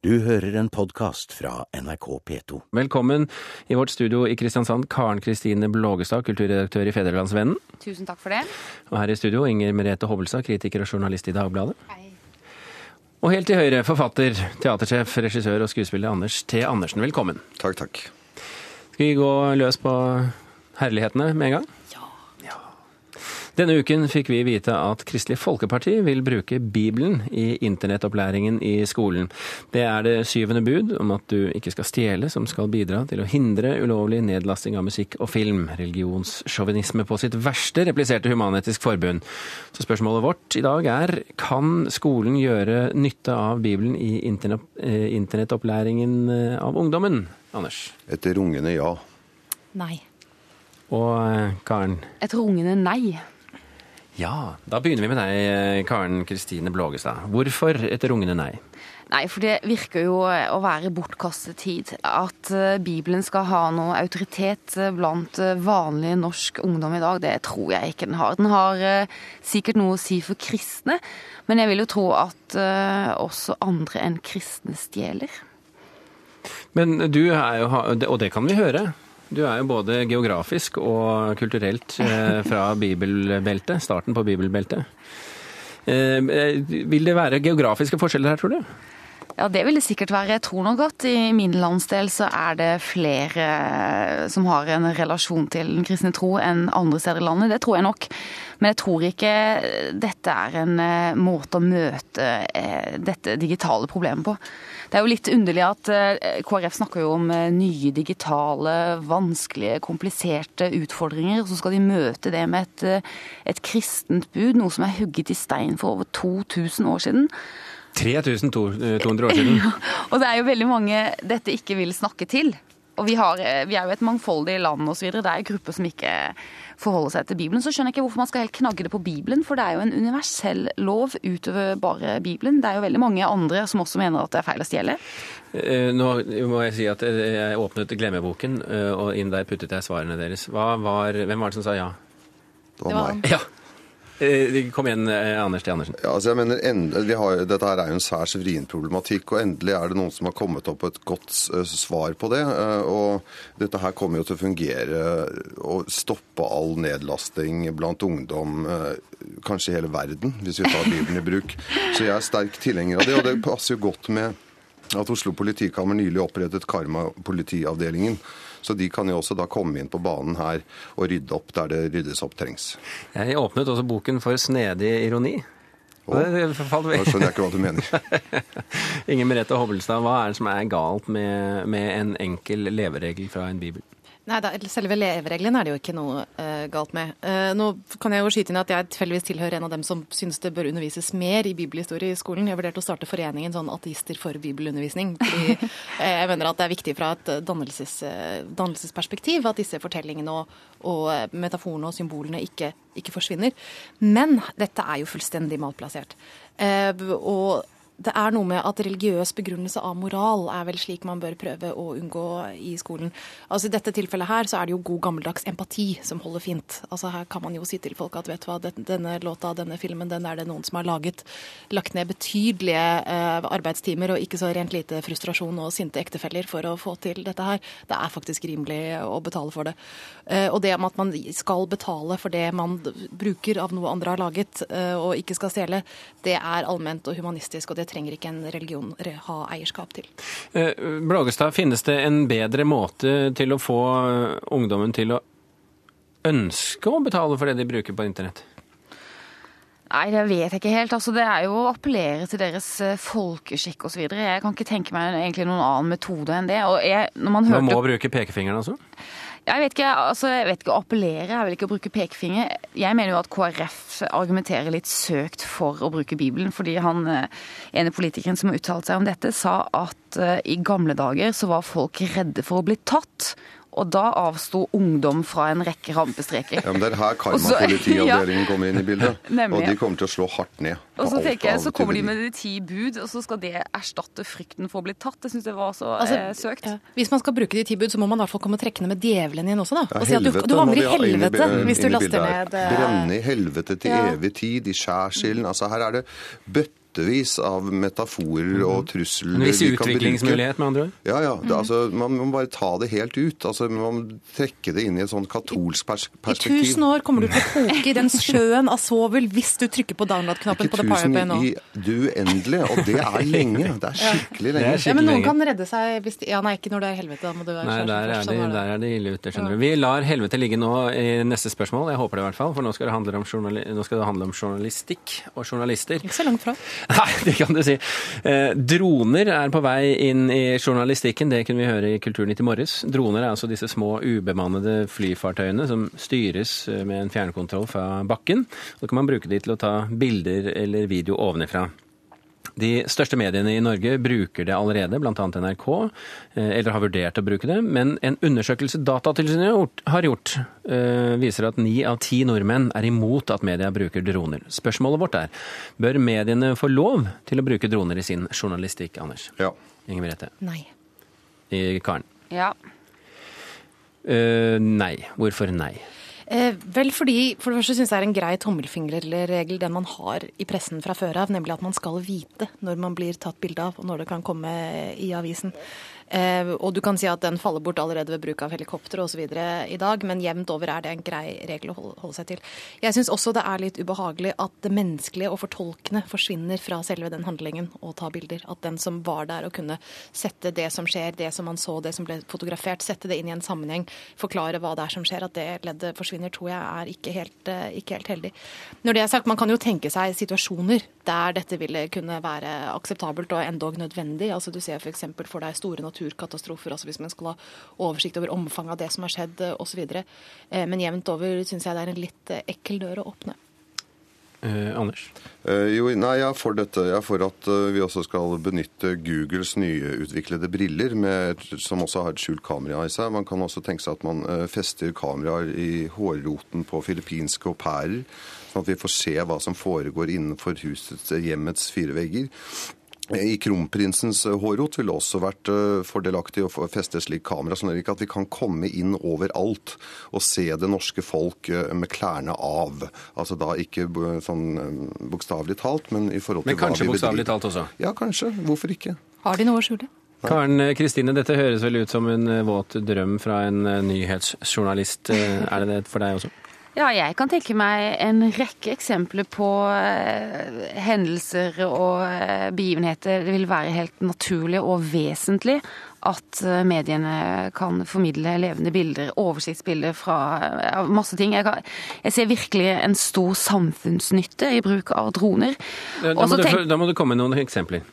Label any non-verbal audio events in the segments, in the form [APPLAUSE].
Du hører en podkast fra NRK P2. Velkommen i vårt studio i Kristiansand, Karen Kristine Blågestad, kulturredaktør i Fedrelandsvennen. Tusen takk for det. Og her i studio Inger Merete Hovelstad, kritiker og journalist i Dagbladet. Hei. Og helt til høyre, forfatter, teatersjef, regissør og skuespiller Anders T. Andersen. Velkommen. Takk, takk. Skal vi gå løs på herlighetene med en gang? Denne uken fikk vi vite at Kristelig Folkeparti vil bruke Bibelen i internettopplæringen i skolen. Det er det syvende bud om at du ikke skal stjele, som skal bidra til å hindre ulovlig nedlasting av musikk og film. Religionssjåvinisme på sitt verste, repliserte Human-Etisk Forbund. Så spørsmålet vårt i dag er kan skolen gjøre nytte av Bibelen i eh, internettopplæringen eh, av ungdommen? Anders? Et rungende ja. Nei. Og eh, Karen? Et rungende nei. Ja, da begynner vi med deg, Karen Kristine Blågestad. Hvorfor et rungende nei? Nei, for det virker jo å være bortkastet tid. At eh, Bibelen skal ha noe autoritet eh, blant eh, vanlig norsk ungdom i dag, det tror jeg ikke den har. Den har sikkert noe å si for kristne, men jeg vil jo tro at også andre enn kristne stjeler. Men du er jo, og det kan vi høre, du er jo både geografisk og kulturelt eh, fra bibelbeltet, starten på bibelbeltet. Eh, vil det være geografiske forskjeller her, tror du? Ja, det vil det sikkert være. Jeg tror nok at i min landsdel så er det flere som har en relasjon til den kristne tro enn andre steder i landet. Det tror jeg nok. Men jeg tror ikke dette er en eh, måte å møte dette digitale problemet på. Det er jo litt underlig at eh, KrF snakker jo om eh, nye digitale, vanskelige, kompliserte utfordringer. Og så skal de møte det med et, eh, et kristent bud, noe som er hugget i stein for over 2000 år siden. 3200 år siden. [LAUGHS] Ja, og det er jo veldig mange dette ikke vil snakke til. Og vi, har, vi er jo et mangfoldig land osv. Det er grupper som ikke forholder seg til Bibelen. Så skjønner jeg ikke hvorfor man skal helt knagge det på Bibelen, for det er jo en universell lov utover bare Bibelen. Det er jo veldig mange andre som også mener at det er feil å stjele. Eh, nå må jeg si at jeg åpnet glemmeboken, eh, og inn der puttet jeg svarene deres. Var, hvem var det som sa ja? Det var meg. Ja. Eh, kom igjen, eh, Anders T. Andersen. Ja, altså jeg mener, endelig, har, Dette her er jo en særs vrien problematikk, og endelig er det noen som har kommet opp et godt uh, svar på det. Og Dette her kommer jo til å fungere og stoppe all nedlasting blant ungdom, kanskje i hele verden, hvis vi tar Bibelen i bruk. Så jeg er sterk tilhenger av det, og det passer jo godt med at Oslo politikammer nylig opprettet Karma-politiavdelingen. Så de kan jo også da komme inn på banen her og rydde opp der det ryddes opp trengs. Jeg åpnet også boken for snedig ironi. Nå skjønner jeg ikke hva du mener. [LAUGHS] Inger Merete Hobbelstad, hva er det som er galt med, med en enkel leveregel fra en bibel? Nei, da, Selve levereglene er det jo ikke noe uh, galt med. Uh, nå kan jeg jo skyte inn at jeg tilfeldigvis tilhører en av dem som syns det bør undervises mer i bibelhistorie i skolen. Jeg vurderte å starte foreningen sånn ateister for bibelundervisning. fordi uh, [LAUGHS] jeg mener at det er viktig fra et dannelses, dannelsesperspektiv at disse fortellingene og, og metaforene og symbolene ikke, ikke, forsvinner. Men dette er jo fullstendig malplassert. og det er noe med at religiøs begrunnelse av moral er vel slik man bør prøve å unngå i skolen. Altså I dette tilfellet her så er det jo god gammeldags empati som holder fint. Altså Her kan man jo si til folk at vet du hva, denne låta, denne filmen, den er det noen som har laget. Lagt ned betydelige eh, arbeidstimer og ikke så rent lite frustrasjon og sinte ektefeller for å få til dette her. Det er faktisk rimelig å betale for det. Eh, og det om at man skal betale for det man bruker av noe andre har laget, eh, og ikke skal stjele, det er allment og humanistisk. og det trenger ikke en religion ha eierskap til. Blagestad, Blågestad, finnes det en bedre måte til å få eh, ungdommen til å ønske å betale for det de bruker på internett? Nei, det vet jeg ikke helt. Altså, det er jo å appellere til deres eh, folkeskikk osv. Jeg kan ikke tenke meg egentlig noen annen metode enn det. Og jeg, når man, hørte... man må bruke pekefingeren, altså? Jeg vet ikke, altså, jeg vet ikke å appellere, jeg vil ikke bruke pekefinger. Jeg mener jo at KrF argumenterer litt søkt for å bruke Bibelen, fordi han eh, ene politikeren som har uttalt seg om dette, sa at uh, i gamle dager så var folk redde for å bli tatt. Og da avsto ungdom fra en rekke rampestreker. Ja, men Det er her Karma-politiavdelingen ja. kommer inn i bildet. [LAUGHS] Nemlig. Og de kommer til å slå hardt ned. Og så tenker jeg, så kommer de med de ti bud, og så skal det erstatte frykten for å bli tatt. Det syns jeg var så altså, eh, søkt. Ja. Hvis man skal bruke de ti bud, så må man i hvert fall komme trekkende med djevelen igjen også, da. Ja, og si at du, du vandrer i helvete hvis du laster ned eh, Brenne i helvete til evig tid, i skjærsilden. Altså her er det bøtte bøttevis av metaforer og trusler. En viss utviklingsmulighet, med andre ord? Ja, ja. Det, altså, man må bare ta det helt ut. Altså, man må trekke det inn i et sånn katolsk pers I tusen år kommer du til å koke i den [LAUGHS] sjøen av svovel hvis du trykker på download-knappen på The Pirate tusen nå. i uendelig, uendelige, og det er [LAUGHS] lenge. Det er skikkelig lenge. Er skikkelig Ja, men noen kan redde seg hvis de, Ja, nei, ikke når det er helvete. Da må du være Nei, der er, først, de, det. der er de ille ute, skjønner du. Vi lar helvete ligge nå i neste spørsmål, jeg håper det i hvert fall, for nå skal det handle om, journali nå skal det handle om journalistikk og journalister. Ikke så langt fra. [LAUGHS] Nei, det kan du si. Eh, droner er på vei inn i journalistikken, det kunne vi høre i Kulturnytt i morges. Droner er altså disse små ubemannede flyfartøyene som styres eh, med en fjernkontroll fra bakken. Så kan man bruke de til å ta bilder eller video ovenifra. De største mediene i Norge bruker det allerede, bl.a. NRK, eh, eller har vurdert å bruke det. Men en undersøkelse Datatilsynet har gjort- eh, viser at ni av ti nordmenn er imot at media bruker droner. Spørsmålet vårt er bør mediene få lov til å bruke droner i sin journalistikk, Anders? Ja. Inger Merete. Nei. I Karen. Ja. Uh, nei. Hvorfor nei? Eh, vel fordi, For det første syns jeg er en grei tommelfingerregel den man har i pressen fra før av, nemlig at man skal vite når man blir tatt bilde av, og når det kan komme i avisen. Eh, og du kan si at den faller bort allerede ved bruk av helikoptre osv. i dag, men jevnt over er det en grei regel å holde, seg til. Jeg syns også det er litt ubehagelig at det menneskelige og fortolkende forsvinner fra selve den handlingen å ta bilder. At den som var der og kunne sette det som skjer, det som man så, det som ble fotografert, sette det inn i en sammenheng, forklare hva det er som skjer, at det leddet forsvinner, tror jeg er ikke helt, eh, ikke helt heldig. Når det er sagt, man kan jo tenke seg situasjoner der dette ville kunne være akseptabelt og endog nødvendig. Altså Du ser f.eks. for, for deg store naturkatastrofer, altså hvis man skal ha oversikt over omfanget av det som har skjedd eh, osv. Eh, Men jevnt over syns jeg det er en litt eh, ekkel dør å åpne. Eh, Anders? Eh, jo, nei, jeg er for dette. Jeg er for at uh, vi også skal benytte Googles nyutviklede briller, med, som også har et skjult kamera i seg. Man kan også tenke seg at man uh, fester kameraer i hårroten på filippinske au pairer, sånn at vi får se hva som foregår innenfor husets, hjemmets fire vegger. I kronprinsens eh, hårrot ville også vært eh, fordelaktig å feste slik kamera, sånn at vi kan komme inn overalt og se det norske folk eh, med klærne av. Altså da ikke sånn eh, bokstavelig talt, men i forhold til Men kanskje hva vi bokstavelig bedriver. talt også? Ja, kanskje. Hvorfor ikke? Har de noe å skjule? Karen eh, Kristine, dette høres vel ut som en eh, våt drøm fra en eh, nyhetsjournalist. Eh, Er det det for deg også? Ja, jeg kan tenke meg en rekke eksempler på eh, hendelser og eh, begivenheter det vil være helt naturlig og vesentlig at eh, mediene kan formidle levende bilder, oversiktsbilder fra masse ting. Jeg, kan, jeg ser virkelig en stor samfunnsnytte i bruk av droner. Da må, du, da må du komme med noen eksempler.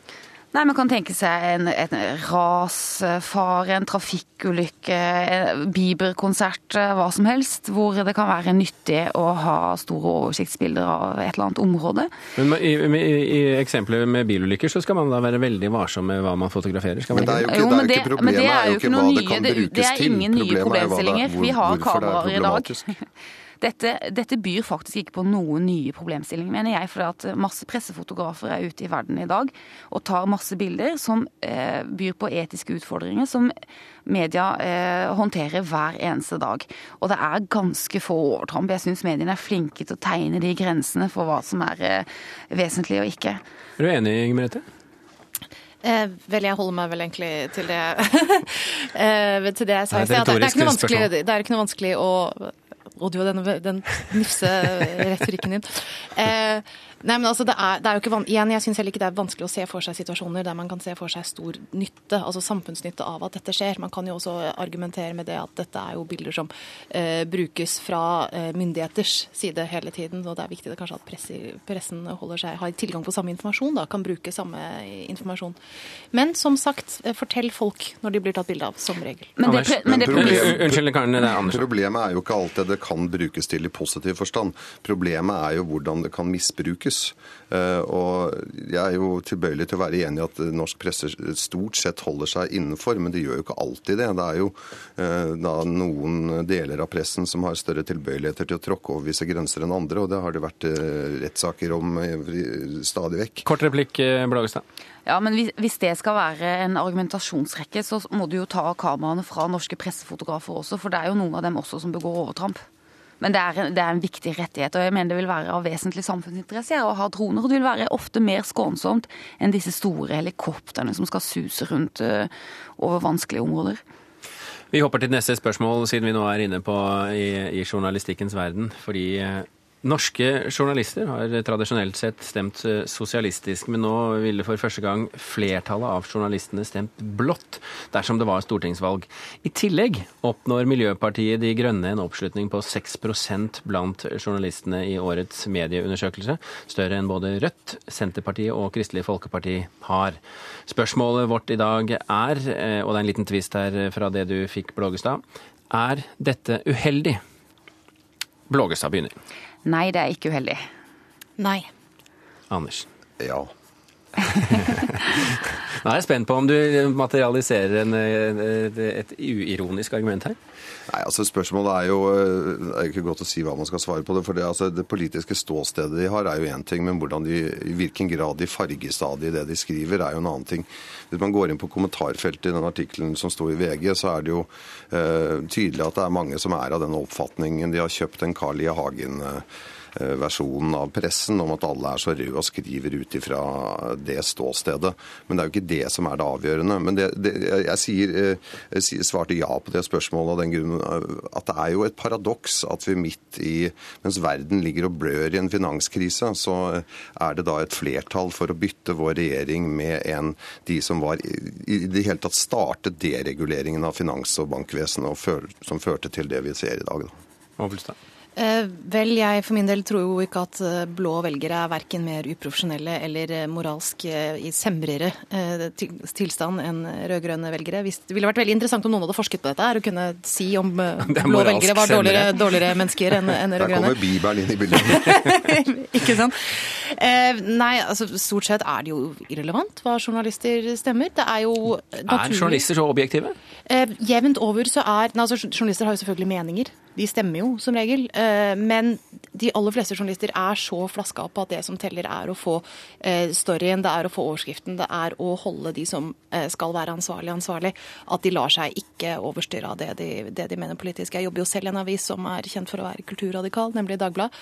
Nei, Man kan tenke seg en, en rasfare, en trafikkulykke, en Bieber-konsert, eh, hva som helst, hvor det kan være nyttig å ha store oversiktsbilder av et eller annet område. Men i, i, i eksempler med bilulykker så skal man da være veldig varsom med hva man fotograferer. Skal man Men det er jo ikke? Jo, det er jo ikke problemet det er er jo ikke noe hva det nye- det- det brukes er til. ingen nye er problemstillinger. hvor- Vi har det er kameraer i dag. [LAUGHS] Dette, dette byr faktisk ikke på noen nye problemstillinger, mener jeg, fordi at masse pressefotografer er ute i verden i dag og tar masse bilder som eh, byr på etiske utfordringer som media eh, håndterer hver eneste dag. Og det er ganske få overtramp. Jeg syns mediene er flinke til å tegne de grensene for hva som er eh, vesentlig og ikke. Er du enig, Inger Merete? Eh, vel, jeg holder meg vel egentlig til det, [LAUGHS] eh, til det jeg sa Det er i sted. Det, er det er ikke noe vanskelig å og du og den, den nifse retorikken din. Eh, nei, men altså, det er, det er jo ikke van Igjen, jeg syns heller ikke det er vanskelig å se for seg situasjoner der man kan se for seg stor nytte, altså samfunnsnytte av at dette skjer. Man kan jo også argumentere med det at dette er jo bilder som eh, brukes fra eh, myndigheters side hele tiden, og det er viktig det kanskje at pressi, pressen holder seg, har tilgang på samme informasjon, da, kan bruke samme informasjon. Men som sagt, eh, fortell folk når de blir tatt bilde av, som regel. Men det, men det Men. Det er. Problemet er jo ikke alltid det kan brukes til i positiv forstand. Problemet er jo hvordan det kan misbrukes. Eh, Og jeg er jo tilbøyelig til å være enig i at norsk presse stort sett holder seg innenfor, men det gjør jo ikke alltid det. Det er jo eh, da noen deler av pressen som har større tilbøyeligheter til å tråkke over visse grenser enn andre, og det har det vært eh, rettssaker om stadig vekk. Kort replikk, Blagestad. Ja, men hvis, hvis det skal være en argumentasjonsrekke, så må du jo ta kameraene fra norske pressefotografer også, for det er jo noen av dem også som begår overtramp. Men det er, det er, en viktig rettighet, og jeg mener det vil være av vesentlig samfunnsinteresse å ha droner. Og det vil være ofte mer skånsomt enn disse store helikoptrene som skal suse rundt uh, over vanskelige områder. Vi hopper til neste spørsmål, siden vi nå er inne på i, i journalistikkens verden. Fordi eh, Norske journalister har tradisjonelt sett stemt eh, sosialistisk, men nå ville for første gang flertallet av journalistene stemt blått dersom det var stortingsvalg. I tillegg oppnår Miljøpartiet De Grønne en oppslutning på 6% blant journalistene i årets medieundersøkelse, større enn både Rødt, Senterpartiet og Kristelig Folkeparti har. Spørsmålet vårt i dag er, eh, og det er en liten tvist her fra det du fikk, Blågestad, er dette uheldig? Blågestad begynner. Nei, det er ikke uheldig. Nei. Anders. Ja. Nå er jeg spent på om du materialiserer en, et uironisk argument her. Nei, altså Spørsmålet er jo Det er ikke godt å si hva man skal svare på det. for Det, altså, det politiske ståstedet de har, er jo én ting, men de, i hvilken grad de fargestadig i det de skriver, er jo en annen ting. Hvis man går inn på kommentarfeltet i den artikkelen som sto i VG, så er det jo eh, tydelig at det er mange som er av den oppfatningen. De har kjøpt en Carl I. Hagen. Eh, Eh, versjonen av pressen om at alle er så røde og skriver ut ifra det ståstedet. Men det er jo ikke det som er det avgjørende. Men det, det, jeg, sier, eh, jeg svarte ja på det spørsmålet av den grunn at det er jo et paradoks at vi midt i Mens verden ligger og blør i en finanskrise, så er det da et flertall for å bytte vår regjering med en de som var i det hele tatt startet dereguleringen av finans- og bankvesenet, og som førte til det vi ser i dag. Da. Eh, vel, jeg for min del tror jo ikke at eh, blå velgere er verken mer uprofesjonelle eller eh, moralsk i semrere tilstand enn rød-grønne velgere. det ville vært veldig interessant om noen hadde forsket på dette her og kunne si om [LAUGHS] blå velgere var dårligere, [LAUGHS] dårligere mennesker enn en rød-grønne. Der kommer Bibelen inn i bildet. [LAUGHS] ikke sant. Nei, altså stort sett er det jo irrelevant hva journalister stemmer. Det er jo naturlig Er journalister så objektive? Jevnt over så er altså, Journalister har jo selvfølgelig meninger. De stemmer jo som regel. Eh, men de aller fleste journalister er så flaska på at det som teller, er å få eh, storyen, det er å få overskriften, det er å holde de som eh, skal være ansvarlig, ansvarlig. At de lar seg ikke overstyre av det de, det de mener politisk. Jeg jobber jo selv i en avis som er kjent for å være kulturradikal, nemlig Dagbladet.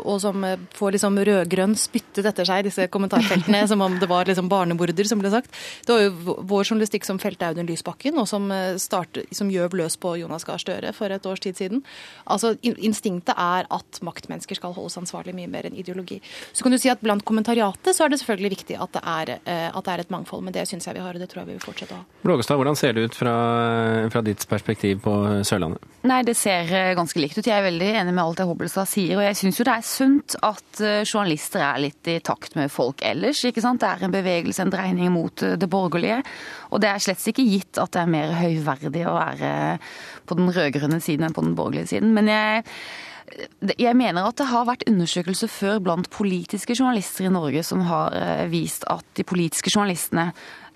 Og som får liksom rød-grønn spyttet etter seg, disse kommentarfeltene, [LAUGHS] som om det var liksom barnemorder, som ble sagt. Det var jo vår journalistikk som felte Audun Lysbakken, og som, start, som gjøv løs på Jonas Gahr Støre for et års tid tid siden. Altså, Instinktet er at maktmennesker skal holdes ansvarlig mye mer enn ideologi. Så kan du si at Blant kommentariatet så er det selvfølgelig viktig at det er, eh, at det er et mangfold, men det syns jeg vi har, og det tror jeg vi vil fortsette å ha. Blågestad, hvordan ser det ut fra, fra, ditt perspektiv på Sørlandet? Nei, Det ser eh, ganske likt ut. Jeg er veldig enig med alt det Hobbelstad sier. Og jeg syns jo det er sunt at eh, journalister er litt i takt med folk ellers. ikke sant? Det er en bevegelse, en dreining mot det borgerlige. Og det er slett ikke gitt at det er mer høyverdig å være på den rød-grønne siden enn på den borgerlige siden. Men jeg, jeg mener at det har vært undersøkelser før blant politiske journalister i Norge som har eh, vist at de politiske journalistene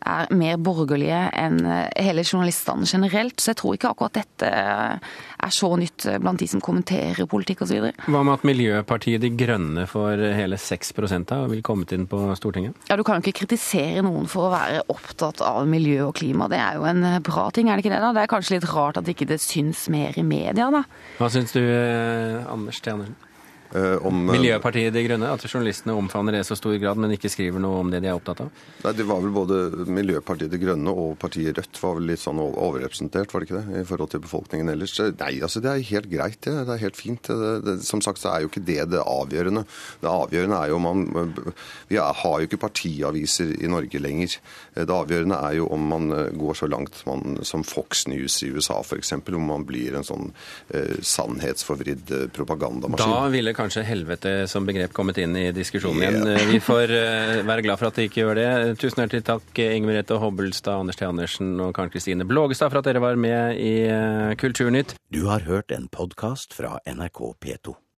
er mer borgerlige enn eh, hele journaliststanden generelt. Så jeg tror ikke akkurat dette eh, er så nytt eh, blant de som kommenterer politikk osv. Hva med at Miljøpartiet De Grønne får hele 6 av og vil komme inn på Stortinget? Ja, Du kan jo ikke kritisere noen for å være opptatt av miljø og klima. Det er jo en bra ting, er det ikke det? da? Det er kanskje litt rart at ikke det syns mer i media, da. Hva syns du, Anders T. Andersen? Eh, om eh, Miljøpartiet De Grønne? At journalistene omfavner det i så stor grad, men ikke skriver noe om det de er opptatt av? Nei, det var vel Både Miljøpartiet De Grønne og partiet Rødt var vel litt sånn overrepresentert, var det ikke det? I forhold til befolkningen ellers. Nei, altså det er helt greit, det. Det er helt fint. Det, det, som sagt så er jo ikke det det avgjørende. Det avgjørende er jo om man Vi har jo ikke partiaviser i Norge lenger. Det avgjørende er jo om man eh, går så langt man, som Fox News i USA f.eks., om man blir en sånn eh, sannhetsforvridd propagandamaskin. Da ville kanskje helvete som begrep kommet inn i diskusjonen igjen. Yeah. Vi får eh, være glad for at det ikke gjør det. Tusen hjertelig takk, Inger Merete Hobbelstad, Anders T. Andersen og Karen Kristine Blågestad for at dere var med i eh, Kulturnytt. Du har hørt en podkast fra NRK P2.